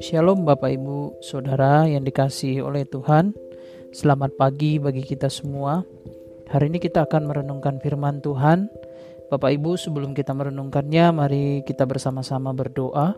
Shalom Bapak Ibu Saudara yang dikasihi oleh Tuhan. Selamat pagi bagi kita semua. Hari ini kita akan merenungkan firman Tuhan. Bapak Ibu sebelum kita merenungkannya Mari kita bersama-sama berdoa.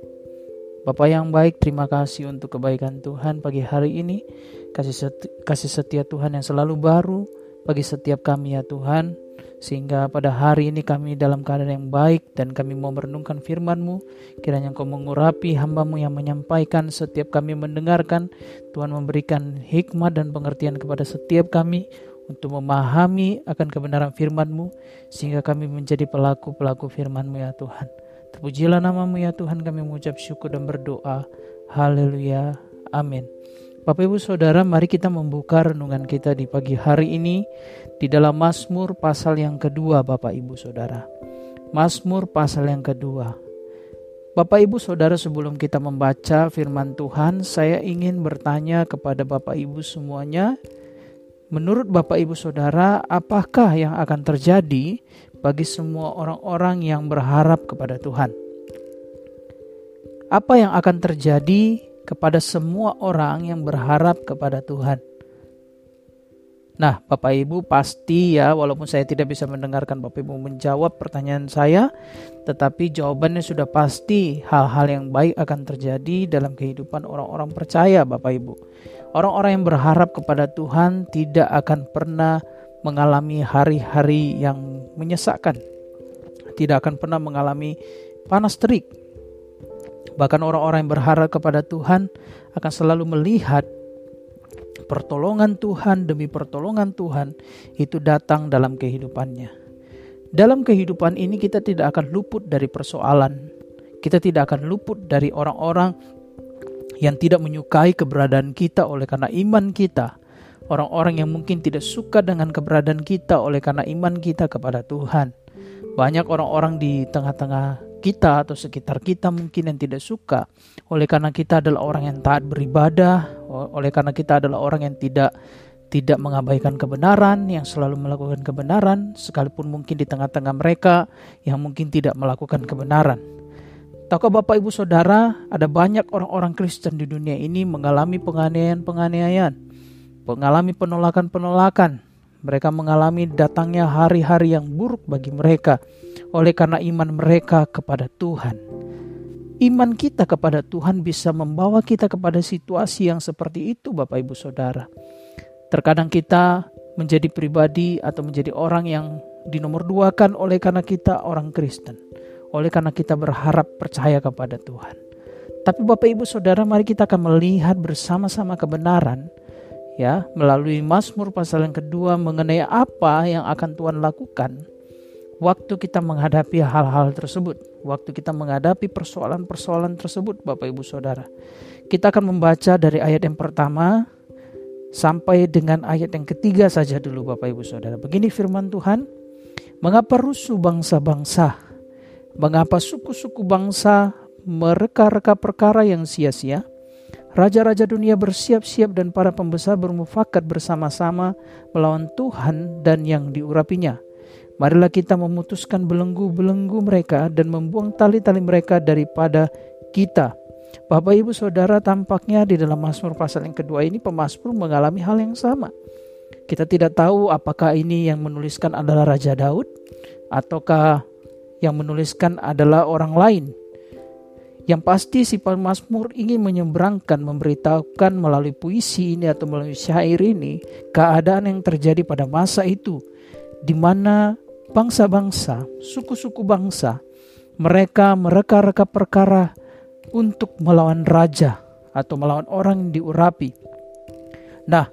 Bapak yang baik terima kasih untuk kebaikan Tuhan pagi hari ini. Kasih kasih setia Tuhan yang selalu baru Bagi setiap kami ya Tuhan sehingga pada hari ini kami dalam keadaan yang baik dan kami mau merenungkan firman-Mu. Kiranya Engkau mengurapi hamba-Mu yang menyampaikan setiap kami mendengarkan. Tuhan memberikan hikmat dan pengertian kepada setiap kami untuk memahami akan kebenaran firman-Mu sehingga kami menjadi pelaku-pelaku firman-Mu ya Tuhan. Terpujilah namamu ya Tuhan kami mengucap syukur dan berdoa. Haleluya. Amin. Bapak Ibu Saudara, mari kita membuka renungan kita di pagi hari ini di dalam Mazmur pasal yang kedua Bapak Ibu Saudara. Mazmur pasal yang kedua. Bapak Ibu Saudara sebelum kita membaca firman Tuhan, saya ingin bertanya kepada Bapak Ibu semuanya, menurut Bapak Ibu Saudara, apakah yang akan terjadi bagi semua orang-orang yang berharap kepada Tuhan? Apa yang akan terjadi kepada semua orang yang berharap kepada Tuhan. Nah, Bapak Ibu pasti ya, walaupun saya tidak bisa mendengarkan Bapak Ibu menjawab pertanyaan saya, tetapi jawabannya sudah pasti hal-hal yang baik akan terjadi dalam kehidupan orang-orang percaya, Bapak Ibu. Orang-orang yang berharap kepada Tuhan tidak akan pernah mengalami hari-hari yang menyesakkan, tidak akan pernah mengalami panas terik, Bahkan orang-orang yang berharap kepada Tuhan akan selalu melihat pertolongan Tuhan demi pertolongan Tuhan itu datang dalam kehidupannya. Dalam kehidupan ini kita tidak akan luput dari persoalan. Kita tidak akan luput dari orang-orang yang tidak menyukai keberadaan kita oleh karena iman kita. Orang-orang yang mungkin tidak suka dengan keberadaan kita oleh karena iman kita kepada Tuhan. Banyak orang-orang di tengah-tengah kita atau sekitar kita mungkin yang tidak suka. Oleh karena kita adalah orang yang taat beribadah oleh karena kita adalah orang yang tidak tidak mengabaikan kebenaran yang selalu melakukan kebenaran sekalipun mungkin di tengah-tengah mereka yang mungkin tidak melakukan kebenaran. Tahukah Bapak Ibu Saudara ada banyak orang-orang Kristen di dunia ini mengalami penganiayaan-penganiayaan mengalami penolakan-penolakan mereka mengalami datangnya hari-hari yang buruk bagi mereka oleh karena iman mereka kepada Tuhan. Iman kita kepada Tuhan bisa membawa kita kepada situasi yang seperti itu, Bapak Ibu Saudara. Terkadang kita menjadi pribadi atau menjadi orang yang dinomor dua kan oleh karena kita orang Kristen, oleh karena kita berharap percaya kepada Tuhan. Tapi Bapak Ibu Saudara, mari kita akan melihat bersama-sama kebenaran ya melalui Mazmur pasal yang kedua mengenai apa yang akan Tuhan lakukan waktu kita menghadapi hal-hal tersebut, waktu kita menghadapi persoalan-persoalan tersebut Bapak Ibu Saudara. Kita akan membaca dari ayat yang pertama sampai dengan ayat yang ketiga saja dulu Bapak Ibu Saudara. Begini firman Tuhan, mengapa rusuh bangsa-bangsa? Mengapa suku-suku bangsa mereka-reka perkara yang sia-sia? Raja-raja dunia bersiap-siap dan para pembesar bermufakat bersama-sama melawan Tuhan dan yang diurapinya. Marilah kita memutuskan belenggu-belenggu mereka dan membuang tali-tali mereka daripada kita. Bapak Ibu Saudara tampaknya di dalam Mazmur pasal yang kedua ini pemazmur mengalami hal yang sama. Kita tidak tahu apakah ini yang menuliskan adalah Raja Daud ataukah yang menuliskan adalah orang lain yang pasti si pemazmur ingin menyeberangkan, memberitahukan melalui puisi ini atau melalui syair ini keadaan yang terjadi pada masa itu di mana bangsa-bangsa, suku-suku bangsa mereka mereka-reka perkara untuk melawan raja atau melawan orang yang diurapi. Nah,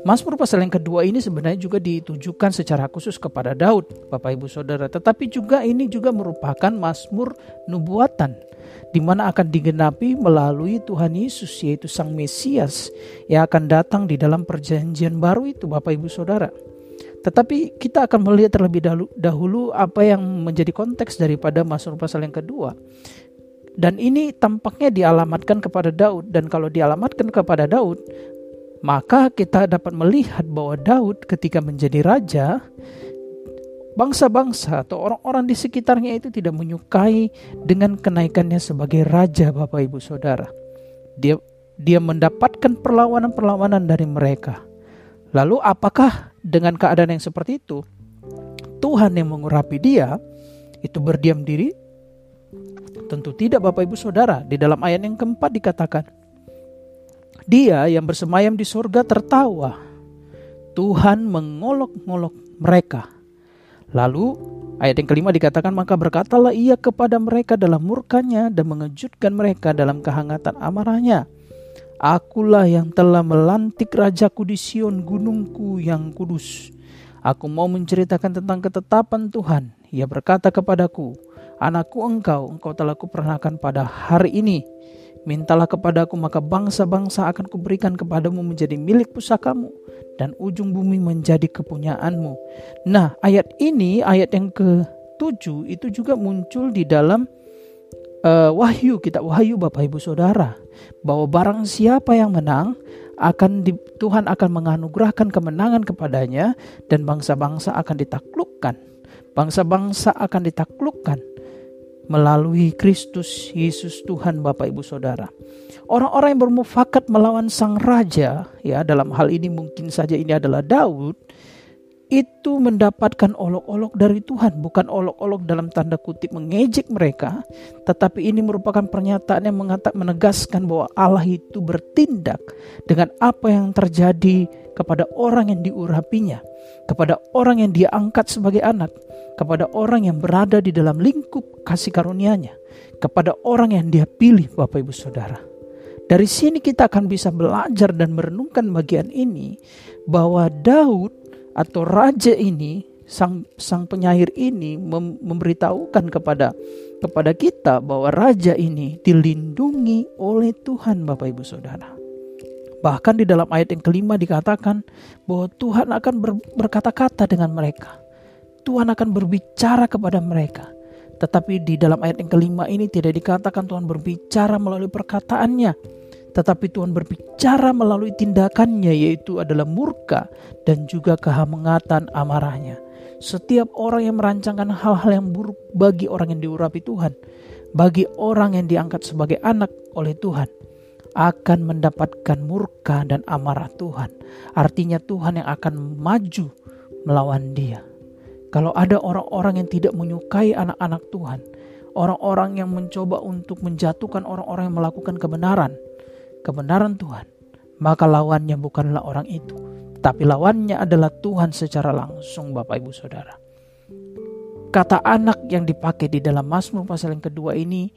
Mazmur pasal yang kedua ini sebenarnya juga ditujukan secara khusus kepada Daud, Bapak Ibu Saudara, tetapi juga ini juga merupakan Mazmur nubuatan di mana akan digenapi melalui Tuhan Yesus yaitu Sang Mesias yang akan datang di dalam perjanjian baru itu Bapak Ibu Saudara. Tetapi kita akan melihat terlebih dahulu apa yang menjadi konteks daripada Mazmur pasal yang kedua. Dan ini tampaknya dialamatkan kepada Daud dan kalau dialamatkan kepada Daud maka kita dapat melihat bahwa Daud ketika menjadi raja bangsa-bangsa atau orang-orang di sekitarnya itu tidak menyukai dengan kenaikannya sebagai raja Bapak Ibu Saudara. Dia dia mendapatkan perlawanan-perlawanan dari mereka. Lalu apakah dengan keadaan yang seperti itu Tuhan yang mengurapi dia itu berdiam diri? Tentu tidak Bapak Ibu Saudara. Di dalam ayat yang keempat dikatakan, dia yang bersemayam di surga tertawa. Tuhan mengolok-ngolok mereka. Lalu ayat yang kelima dikatakan maka berkatalah ia kepada mereka dalam murkanya dan mengejutkan mereka dalam kehangatan amarahnya. Akulah yang telah melantik rajaku di gunungku yang kudus. Aku mau menceritakan tentang ketetapan Tuhan. Ia berkata kepadaku, Anakku engkau, engkau telah kuperanakan pada hari ini. Mintalah kepadaku maka bangsa-bangsa akan kuberikan kepadamu menjadi milik pusakamu dan ujung bumi menjadi kepunyaanmu. Nah ayat ini, ayat yang ke-7 itu juga muncul di dalam uh, Wahyu, kitab Wahyu Bapak Ibu Saudara. Bahwa barang siapa yang menang akan di, Tuhan akan menganugerahkan kemenangan kepadanya dan bangsa-bangsa akan ditaklukkan. Bangsa-bangsa akan ditaklukkan melalui Kristus Yesus Tuhan Bapak Ibu Saudara. Orang-orang yang bermufakat melawan sang raja, ya dalam hal ini mungkin saja ini adalah Daud, itu mendapatkan olok-olok dari Tuhan, bukan olok-olok dalam tanda kutip mengejek mereka, tetapi ini merupakan pernyataan yang mengatakan menegaskan bahwa Allah itu bertindak dengan apa yang terjadi kepada orang yang diurapinya, kepada orang yang dia angkat sebagai anak, kepada orang yang berada di dalam lingkup kasih karunia-Nya, kepada orang yang dia pilih Bapak Ibu Saudara. Dari sini kita akan bisa belajar dan merenungkan bagian ini bahwa Daud atau raja ini sang sang penyair ini mem, memberitahukan kepada kepada kita bahwa raja ini dilindungi oleh Tuhan Bapak Ibu Saudara. Bahkan di dalam ayat yang kelima dikatakan bahwa Tuhan akan ber, berkata-kata dengan mereka. Tuhan akan berbicara kepada mereka. Tetapi di dalam ayat yang kelima ini tidak dikatakan Tuhan berbicara melalui perkataannya, tetapi Tuhan berbicara melalui tindakannya yaitu adalah murka dan juga kehangatan amarahnya. Setiap orang yang merancangkan hal-hal yang buruk bagi orang yang diurapi Tuhan, bagi orang yang diangkat sebagai anak oleh Tuhan, akan mendapatkan murka dan amarah Tuhan. Artinya Tuhan yang akan maju melawan dia. Kalau ada orang-orang yang tidak menyukai anak-anak Tuhan, orang-orang yang mencoba untuk menjatuhkan orang-orang yang melakukan kebenaran, kebenaran Tuhan, maka lawannya bukanlah orang itu, tapi lawannya adalah Tuhan secara langsung Bapak Ibu Saudara. Kata anak yang dipakai di dalam Mazmur pasal yang kedua ini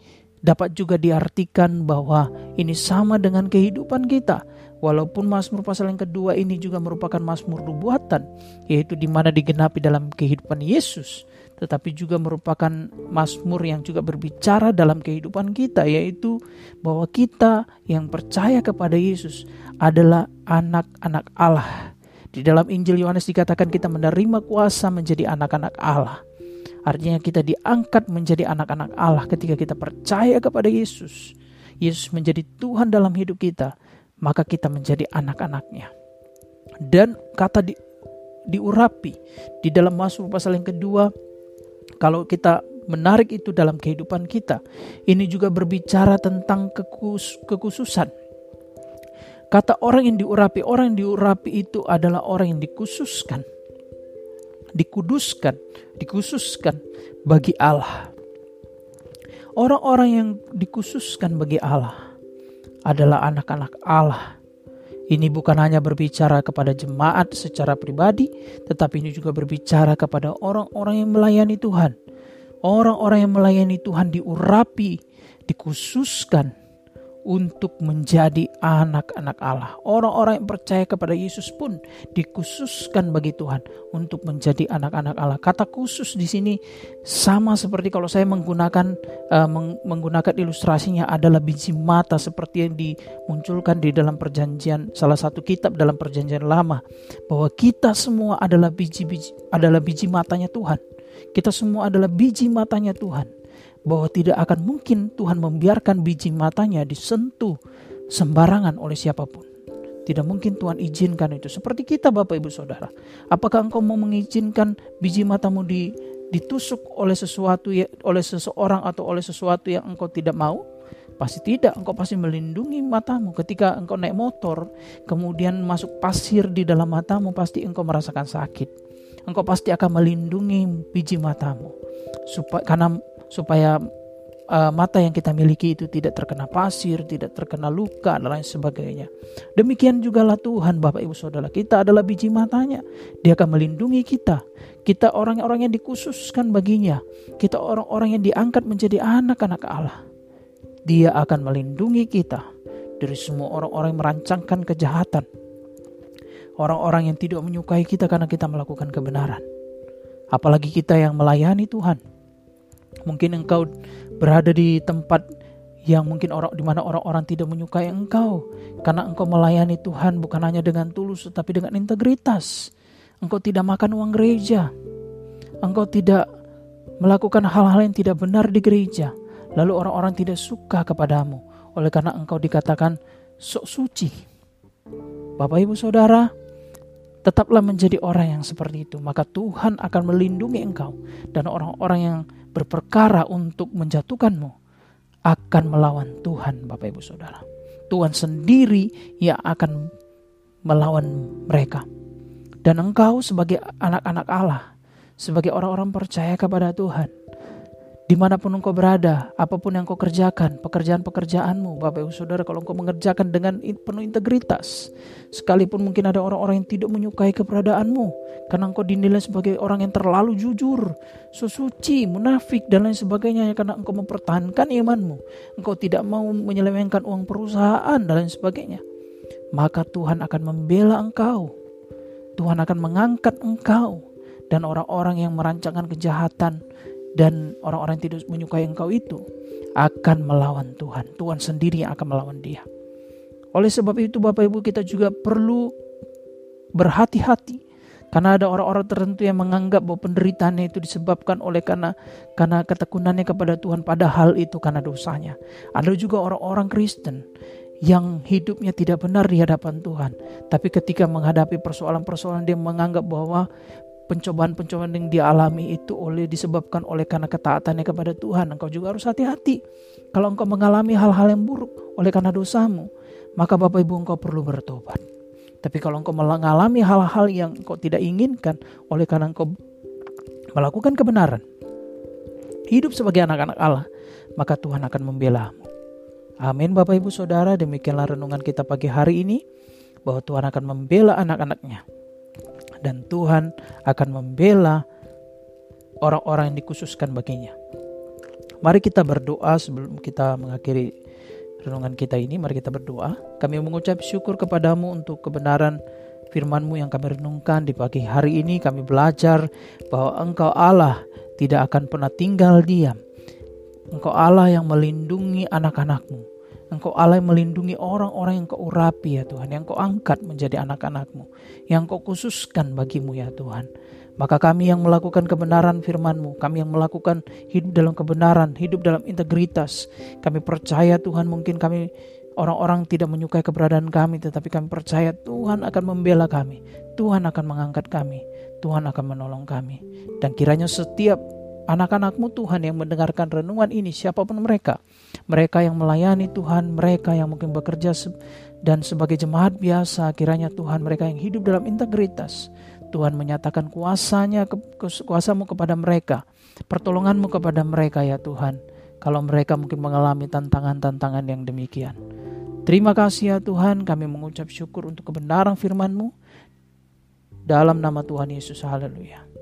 dapat juga diartikan bahwa ini sama dengan kehidupan kita. Walaupun Mazmur pasal yang kedua ini juga merupakan Mazmur nubuatan, yaitu di mana digenapi dalam kehidupan Yesus tetapi juga merupakan mazmur yang juga berbicara dalam kehidupan kita yaitu bahwa kita yang percaya kepada Yesus adalah anak-anak Allah. Di dalam Injil Yohanes dikatakan kita menerima kuasa menjadi anak-anak Allah. Artinya kita diangkat menjadi anak-anak Allah ketika kita percaya kepada Yesus. Yesus menjadi Tuhan dalam hidup kita, maka kita menjadi anak-anaknya. Dan kata di, diurapi di dalam Mazmur pasal yang kedua kalau kita menarik itu dalam kehidupan kita, ini juga berbicara tentang kekus, kekhususan. Kata orang yang diurapi, orang yang diurapi itu adalah orang yang dikhususkan, dikuduskan, dikhususkan bagi Allah. Orang-orang yang dikhususkan bagi Allah adalah anak-anak Allah. Ini bukan hanya berbicara kepada jemaat secara pribadi, tetapi ini juga berbicara kepada orang-orang yang melayani Tuhan. Orang-orang yang melayani Tuhan diurapi, dikhususkan untuk menjadi anak-anak Allah. Orang-orang yang percaya kepada Yesus pun dikhususkan bagi Tuhan untuk menjadi anak-anak Allah. Kata khusus di sini sama seperti kalau saya menggunakan uh, meng menggunakan ilustrasinya adalah biji mata seperti yang dimunculkan di dalam perjanjian salah satu kitab dalam perjanjian lama bahwa kita semua adalah biji-biji adalah biji matanya Tuhan. Kita semua adalah biji matanya Tuhan bahwa tidak akan mungkin Tuhan membiarkan biji matanya disentuh sembarangan oleh siapa pun. Tidak mungkin Tuhan izinkan itu. Seperti kita Bapak Ibu Saudara. Apakah engkau mau mengizinkan biji matamu di, ditusuk oleh sesuatu ya, oleh seseorang atau oleh sesuatu yang engkau tidak mau? Pasti tidak, engkau pasti melindungi matamu. Ketika engkau naik motor, kemudian masuk pasir di dalam matamu, pasti engkau merasakan sakit. Engkau pasti akan melindungi biji matamu. Supaya karena supaya uh, mata yang kita miliki itu tidak terkena pasir, tidak terkena luka dan lain sebagainya. Demikian juga lah Tuhan Bapak Ibu Saudara, kita adalah biji matanya. Dia akan melindungi kita. Kita orang-orang yang dikhususkan baginya. Kita orang-orang yang diangkat menjadi anak-anak Allah. Dia akan melindungi kita dari semua orang-orang yang merancangkan kejahatan. Orang-orang yang tidak menyukai kita karena kita melakukan kebenaran. Apalagi kita yang melayani Tuhan. Mungkin engkau berada di tempat yang mungkin orang di mana orang-orang tidak menyukai engkau karena engkau melayani Tuhan bukan hanya dengan tulus tetapi dengan integritas. Engkau tidak makan uang gereja. Engkau tidak melakukan hal-hal yang tidak benar di gereja. Lalu orang-orang tidak suka kepadamu oleh karena engkau dikatakan sok suci. Bapak Ibu Saudara, tetaplah menjadi orang yang seperti itu, maka Tuhan akan melindungi engkau dan orang-orang yang berperkara untuk menjatuhkanmu akan melawan Tuhan Bapak Ibu Saudara. Tuhan sendiri yang akan melawan mereka. Dan engkau sebagai anak-anak Allah, sebagai orang-orang percaya kepada Tuhan, Di mana pun engkau berada, apa pun yang kau kerjakan, pekerjaan-pekerjaanmu, Bapak Ibu Saudara, kalau engkau mengerjakan dengan penuh integritas, sekalipun mungkin ada orang-orang yang tidak menyukai keberadaanmu, karena engkau dinilai sebagai orang yang terlalu jujur, sesuci, munafik, dan lain sebagainya, karena engkau mempertahankan imanmu, engkau tidak mau menyelewengkan uang perusahaan, dan lain sebagainya, maka Tuhan akan membela engkau, Tuhan akan mengangkat engkau, dan orang-orang yang merancangkan kejahatan, dan orang-orang yang tidak menyukai engkau itu akan melawan Tuhan. Tuhan sendiri yang akan melawan dia. Oleh sebab itu Bapak Ibu kita juga perlu berhati-hati karena ada orang-orang tertentu yang menganggap bahwa penderitaannya itu disebabkan oleh karena karena ketekunannya kepada Tuhan padahal itu karena dosanya. Ada juga orang-orang Kristen yang hidupnya tidak benar di hadapan Tuhan. Tapi ketika menghadapi persoalan-persoalan dia menganggap bahwa pencobaan-pencobaan yang dialami itu oleh disebabkan oleh karena ketaatannya kepada Tuhan. Engkau juga harus hati-hati. Kalau engkau mengalami hal-hal yang buruk oleh karena dosamu, maka Bapak Ibu engkau perlu bertobat. Tapi kalau engkau mengalami hal-hal yang engkau tidak inginkan oleh karena engkau melakukan kebenaran, hidup sebagai anak-anak Allah, maka Tuhan akan membela. Amin Bapak Ibu Saudara, demikianlah renungan kita pagi hari ini bahwa Tuhan akan membela anak-anaknya dan Tuhan akan membela orang-orang yang dikhususkan baginya. Mari kita berdoa sebelum kita mengakhiri renungan kita ini. Mari kita berdoa. Kami mengucap syukur kepadamu untuk kebenaran firman-Mu yang kami renungkan di pagi hari ini. Kami belajar bahwa Engkau Allah tidak akan pernah tinggal diam. Engkau Allah yang melindungi anak-anakmu. Engkau Allah yang melindungi orang-orang yang kau urapi ya Tuhan, yang kau angkat menjadi anak-anakmu, yang kau khususkan bagimu ya Tuhan. Maka kami yang melakukan kebenaran firman-Mu, kami yang melakukan hidup dalam kebenaran, hidup dalam integritas, kami percaya Tuhan mungkin kami orang-orang tidak menyukai keberadaan kami, tetapi kami percaya Tuhan akan membela kami, Tuhan akan mengangkat kami, Tuhan akan menolong kami. Dan kiranya setiap anak-anakmu Tuhan yang mendengarkan renungan ini siapa pun mereka. Mereka yang melayani Tuhan mereka yang mungkin bekerja dan sebagai jemaat biasa kiranya Tuhan mereka yang hidup dalam integritas. Tuhan menyatakan kuasanya kuasamu kepada mereka pertolonganmu kepada mereka ya Tuhan. Kalau mereka mungkin mengalami tantangan-tantangan yang demikian. Terima kasih ya Tuhan. Kami mengucap syukur untuk kebenaran firman-Mu. Dalam nama Tuhan Yesus haleluya